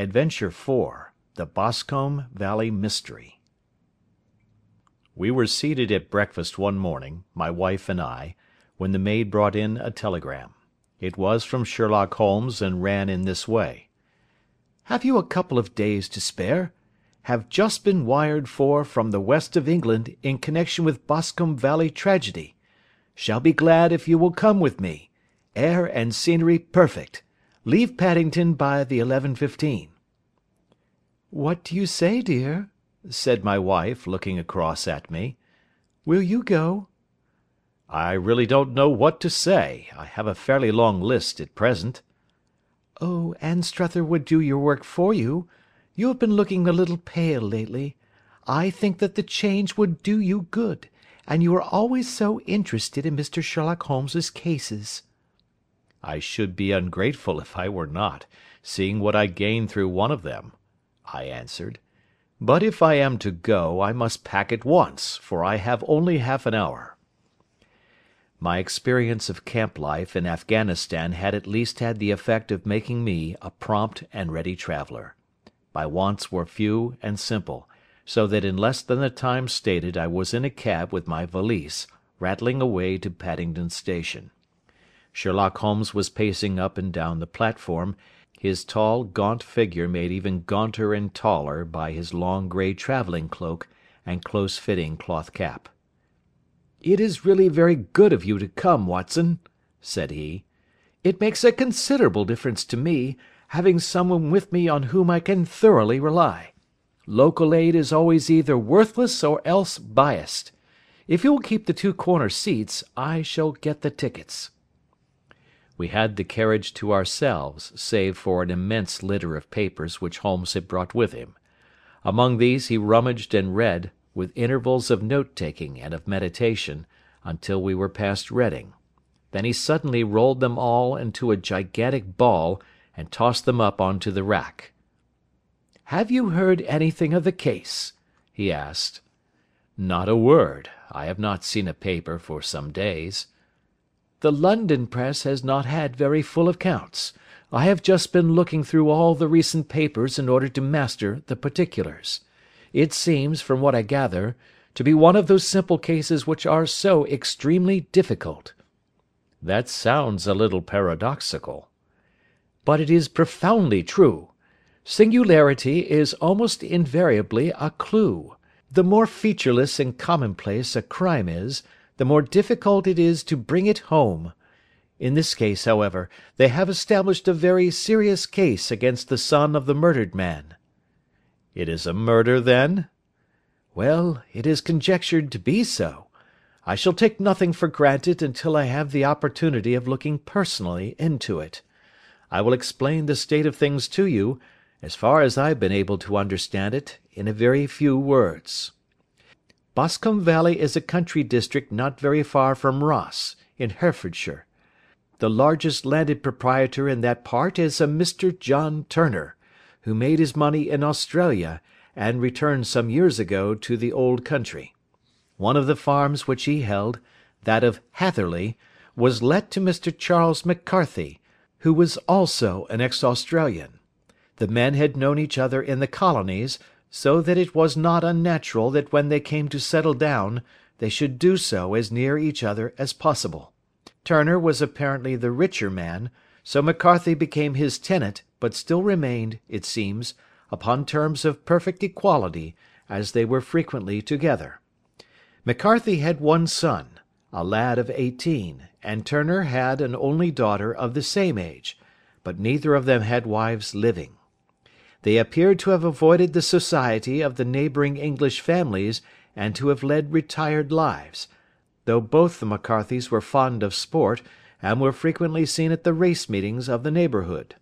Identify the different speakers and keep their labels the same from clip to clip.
Speaker 1: ADVENTURE IV THE BOSCOMBE VALLEY MYSTERY We were seated at breakfast one morning, my wife and I, when the maid brought in a telegram. It was from Sherlock Holmes and ran in this way: "Have you a couple of days to spare? Have just been wired for from the west of England in connection with Boscombe Valley tragedy. Shall be glad if you will come with me. Air and scenery perfect. Leave Paddington by the 11.15." "What do you say, dear?" said my wife, looking across at me. "Will you go?" "I really don't know what to say. I have a fairly long list at present."
Speaker 2: "Oh, Anstruther would do your work for you. You have been looking a little pale lately. I think that the change would do you good, and you are always so interested in Mr. Sherlock Holmes's cases."
Speaker 1: "I should be ungrateful if I were not, seeing what I gain through one of them," I answered. "But if I am to go, I must pack at once, for I have only half an hour." My experience of camp life in Afghanistan had at least had the effect of making me a prompt and ready traveller. My wants were few and simple, so that in less than the time stated I was in a cab with my valise, rattling away to Paddington Station. Sherlock Holmes was pacing up and down the platform, his tall, gaunt figure made even gaunter and taller by his long grey travelling cloak and close fitting cloth cap. "It is really very good of you to come, Watson," said he. "It makes a considerable difference to me, having someone with me on whom I can thoroughly rely. Local aid is always either worthless or else biased. If you will keep the two corner seats, I shall get the tickets." We had the carriage to ourselves, save for an immense litter of papers which Holmes had brought with him. Among these he rummaged and read, with intervals of note taking and of meditation, until we were past Reading. Then he suddenly rolled them all into a gigantic ball and tossed them up on to the rack. "Have you heard anything of the case?" he asked. "Not a word. I have not seen a paper for some days." "The London press has not had very full accounts. I have just been looking through all the recent papers in order to master the particulars. It seems, from what I gather, to be one of those simple cases which are so extremely difficult." "That sounds a little paradoxical." "But it is profoundly true. Singularity is almost invariably a clue. The more featureless and commonplace a crime is, the more difficult it is to bring it home. In this case, however, they have established a very serious case against the son of the murdered man. "It is a murder, then?" "Well, it is conjectured to be so. I shall take nothing for granted until I have the opportunity of looking personally into it. I will explain the state of things to you, as far as I have been able to understand it, in a very few words. Boscombe Valley is a country district not very far from Ross, in Herefordshire. The largest landed proprietor in that part is a Mr. John Turner who made his money in Australia, and returned some years ago to the old country. One of the farms which he held, that of Hatherley, was let to Mr. Charles McCarthy, who was also an ex Australian. The men had known each other in the colonies, so that it was not unnatural that when they came to settle down they should do so as near each other as possible. Turner was apparently the richer man, so McCarthy became his tenant but still remained, it seems, upon terms of perfect equality, as they were frequently together. McCarthy had one son, a lad of eighteen, and Turner had an only daughter of the same age, but neither of them had wives living. They appeared to have avoided the society of the neighbouring English families and to have led retired lives, though both the McCarthys were fond of sport, and were frequently seen at the race meetings of the neighbourhood.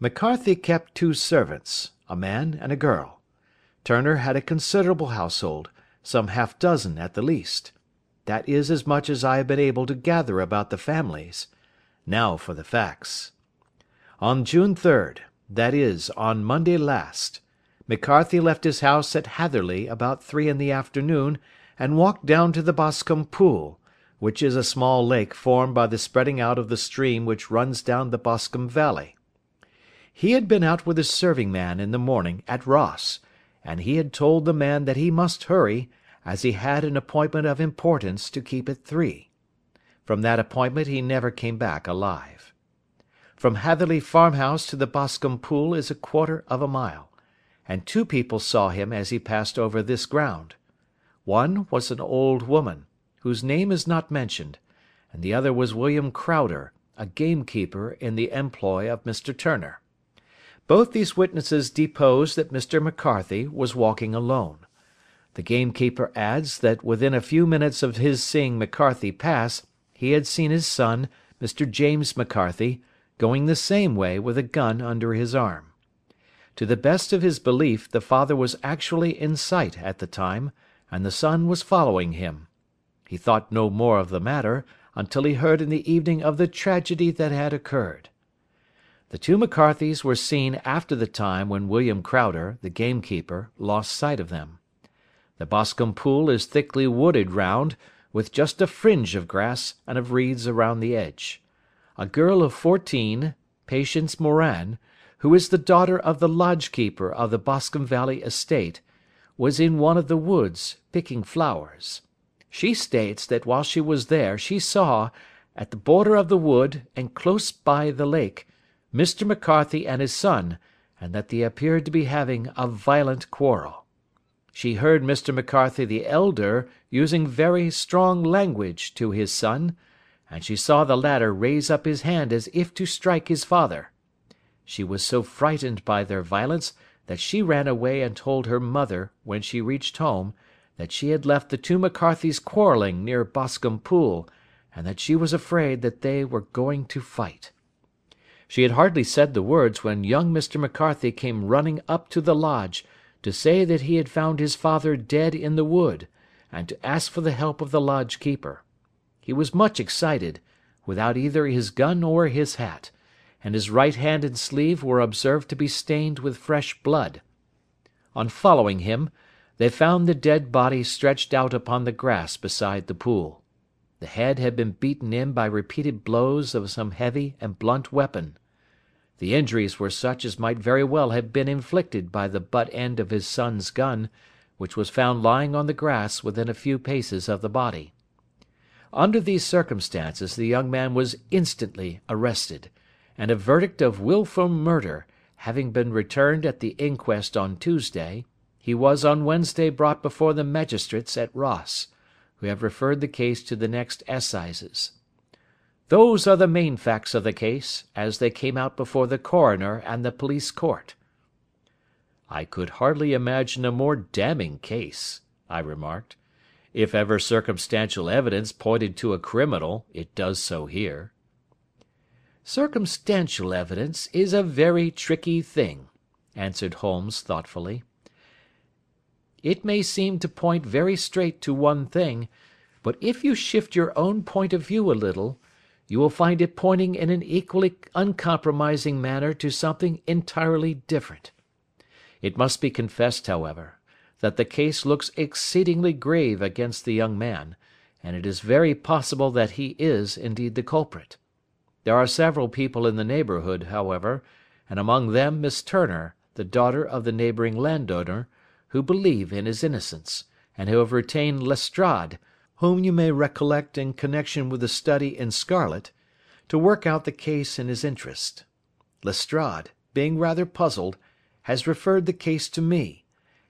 Speaker 1: McCarthy kept two servants, a man and a girl. Turner had a considerable household, some half dozen at the least. That is as much as I have been able to gather about the families. Now for the facts. On June 3rd, that is, on Monday last, McCarthy left his house at Hatherley about three in the afternoon and walked down to the Boscombe Pool, which is a small lake formed by the spreading out of the stream which runs down the Boscombe Valley. He had been out with his serving man in the morning at Ross, and he had told the man that he must hurry, as he had an appointment of importance to keep at three. From that appointment he never came back alive. From Hatherley Farmhouse to the Boscombe Pool is a quarter of a mile, and two people saw him as he passed over this ground. One was an old woman, whose name is not mentioned, and the other was William Crowder, a gamekeeper in the employ of Mr. Turner. Both these witnesses depose that Mr. McCarthy was walking alone. The gamekeeper adds that within a few minutes of his seeing McCarthy pass he had seen his son, Mr. James McCarthy, going the same way with a gun under his arm. To the best of his belief the father was actually in sight at the time, and the son was following him. He thought no more of the matter until he heard in the evening of the tragedy that had occurred. The two McCarthys were seen after the time when William Crowder, the gamekeeper, lost sight of them. The Boscombe Pool is thickly wooded round, with just a fringe of grass and of reeds around the edge. A girl of fourteen, Patience Moran, who is the daughter of the lodge keeper of the Boscombe Valley estate, was in one of the woods, picking flowers. She states that while she was there she saw, at the border of the wood, and close by the lake, Mr. McCarthy and his son, and that they appeared to be having a violent quarrel. She heard Mr. McCarthy the elder using very strong language to his son, and she saw the latter raise up his hand as if to strike his father. She was so frightened by their violence that she ran away and told her mother, when she reached home, that she had left the two McCarthys quarrelling near Boscombe Pool, and that she was afraid that they were going to fight. She had hardly said the words when young Mr. McCarthy came running up to the lodge, to say that he had found his father dead in the wood, and to ask for the help of the lodge keeper. He was much excited, without either his gun or his hat, and his right hand and sleeve were observed to be stained with fresh blood. On following him, they found the dead body stretched out upon the grass beside the pool. The head had been beaten in by repeated blows of some heavy and blunt weapon. The injuries were such as might very well have been inflicted by the butt end of his son's gun, which was found lying on the grass within a few paces of the body. Under these circumstances the young man was instantly arrested, and a verdict of wilful murder having been returned at the inquest on Tuesday, he was on Wednesday brought before the magistrates at Ross, who have referred the case to the next assizes. Those are the main facts of the case, as they came out before the coroner and the police court." "I could hardly imagine a more damning case," I remarked. "If ever circumstantial evidence pointed to a criminal, it does so here."
Speaker 2: "Circumstantial evidence is a very tricky thing," answered Holmes thoughtfully. "It may seem to point very straight to one thing, but if you shift your own point of view a little you will find it pointing in an equally uncompromising manner to something entirely different. It must be confessed, however, that the case looks exceedingly grave against the young man, and it is very possible that he is indeed the culprit. There are several people in the neighbourhood, however, and among them Miss Turner, the daughter of the neighbouring landowner, who believe in his innocence, and who have retained Lestrade, whom you may recollect in connection with the study in scarlet, to work out the case in his interest. Lestrade, being rather puzzled, has referred the case to me,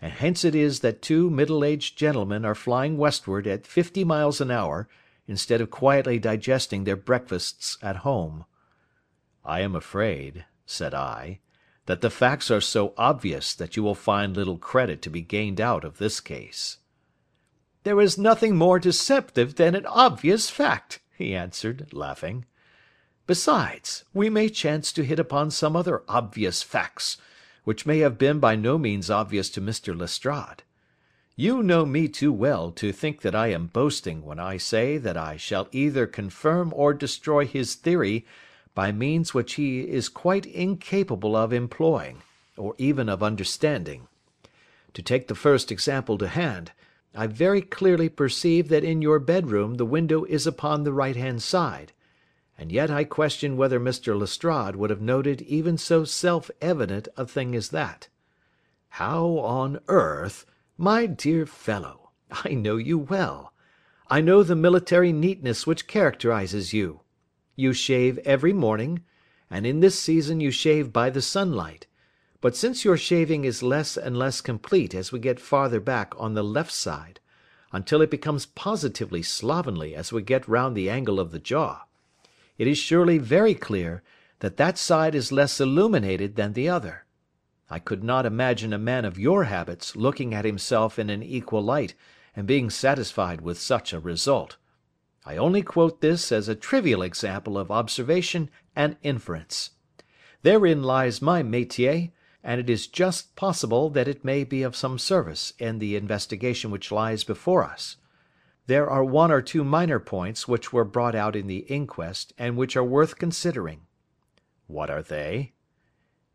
Speaker 2: and hence it is that two middle-aged gentlemen are flying westward at fifty miles an hour, instead of quietly digesting their breakfasts at home.
Speaker 1: I am afraid, said I, that the facts are so obvious that you will find little credit to be gained out of this case.
Speaker 2: "There is nothing more deceptive than an obvious fact," he answered, laughing. "Besides, we may chance to hit upon some other obvious facts, which may have been by no means obvious to Mr. Lestrade. You know me too well to think that I am boasting when I say that I shall either confirm or destroy his theory by means which he is quite incapable of employing, or even of understanding. To take the first example to hand. I very clearly perceive that in your bedroom the window is upon the right hand side,
Speaker 1: and yet I question whether Mr. Lestrade would have noted even so self evident a thing as that. How on earth, my dear fellow, I know you well. I know the military neatness which characterises you. You shave every morning, and in this season you shave by the sunlight; but since your shaving is less and less complete as we get farther back on the left side, until it becomes positively slovenly as we get round the angle of the jaw, it is surely very clear that that side is less illuminated than the other. I could not imagine a man of your habits looking at himself in an equal light and being satisfied with such a result. I only quote this as a trivial example of observation and inference. Therein lies my métier, and it is just possible that it may be of some service in the investigation which lies before us. There are one or two minor points which were brought out in the inquest, and which are worth considering." "What are they?"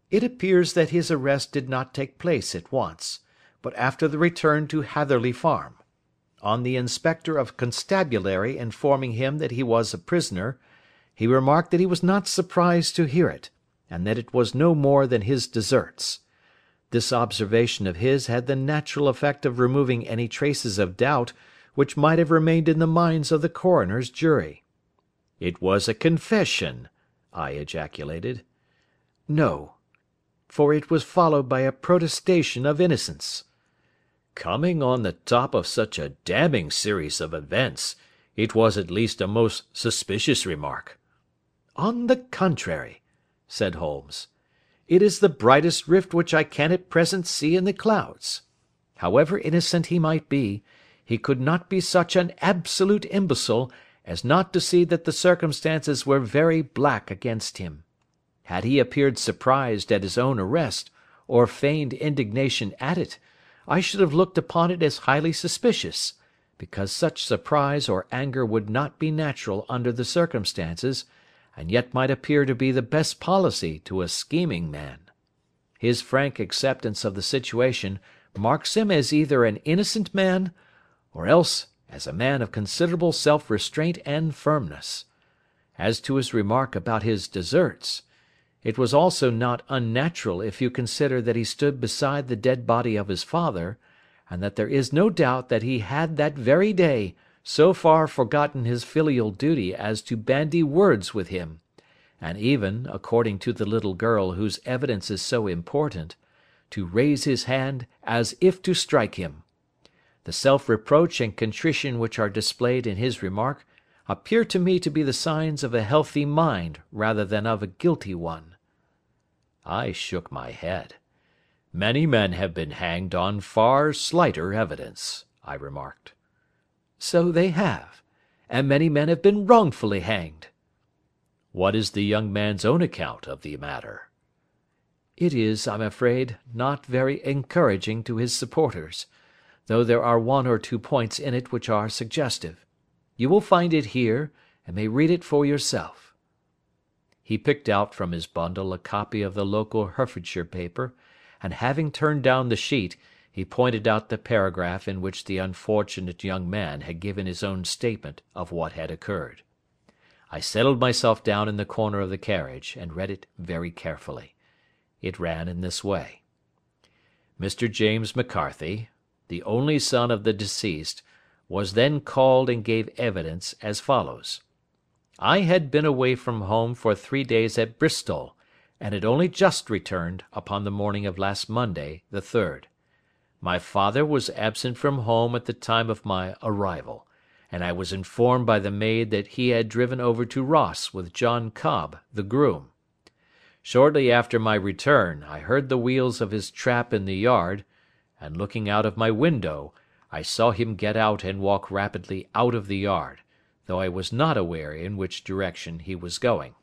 Speaker 1: "It appears that his arrest did not take place at once, but after the return to Hatherley Farm. On the inspector of constabulary informing him that he was a prisoner, he remarked that he was not surprised to hear it, and that it was no more than his deserts. This observation of his had the natural effect of removing any traces of doubt which might have remained in the minds of the coroner's jury. "It was a confession!" I ejaculated. "No; for it was followed by a protestation of innocence." "Coming on the top of such a damning series of events, it was at least a most suspicious remark." "On the contrary," said Holmes, "it is the brightest rift which I can at present see in the clouds. However innocent he might be he could not be such an absolute imbecile as not to see that the circumstances were very black against him. Had he appeared surprised at his own arrest, or feigned indignation at it, I should have looked upon it as highly suspicious, because such surprise or anger would not be natural under the circumstances, and yet might appear to be the best policy to a scheming man. His frank acceptance of the situation marks him as either an innocent man or else as a man of considerable self restraint and firmness. As to his remark about his deserts, it was also not unnatural if you consider that he stood beside the dead body of his father, and that there is no doubt that he had that very day so far forgotten his filial duty as to bandy words with him, and even, according to the little girl whose evidence is so important, to raise his hand as if to strike him. The self reproach and contrition which are displayed in his remark appear to me to be the signs of a healthy mind rather than of a guilty one." I shook my head. "Many men have been hanged on far slighter evidence," I remarked. "So they have, and many men have been wrongfully hanged." "What is the young man's own account of the matter?" "It is, I'm afraid, not very encouraging to his supporters though there are one or two points in it which are suggestive. You will find it here, and may read it for yourself." He picked out from his bundle a copy of the local Herefordshire paper, and having turned down the sheet, he pointed out the paragraph in which the unfortunate young man had given his own statement of what had occurred. I settled myself down in the corner of the carriage, and read it very carefully. It ran in this way: "Mr. James McCarthy the only son of the deceased, was then called and gave evidence as follows: I had been away from home for three days at Bristol, and had only just returned upon the morning of last Monday, the 3rd. My father was absent from home at the time of my arrival, and I was informed by the maid that he had driven over to Ross with John Cobb, the groom. Shortly after my return I heard the wheels of his trap in the yard, and looking out of my window, I saw him get out and walk rapidly out of the yard, though I was not aware in which direction he was going.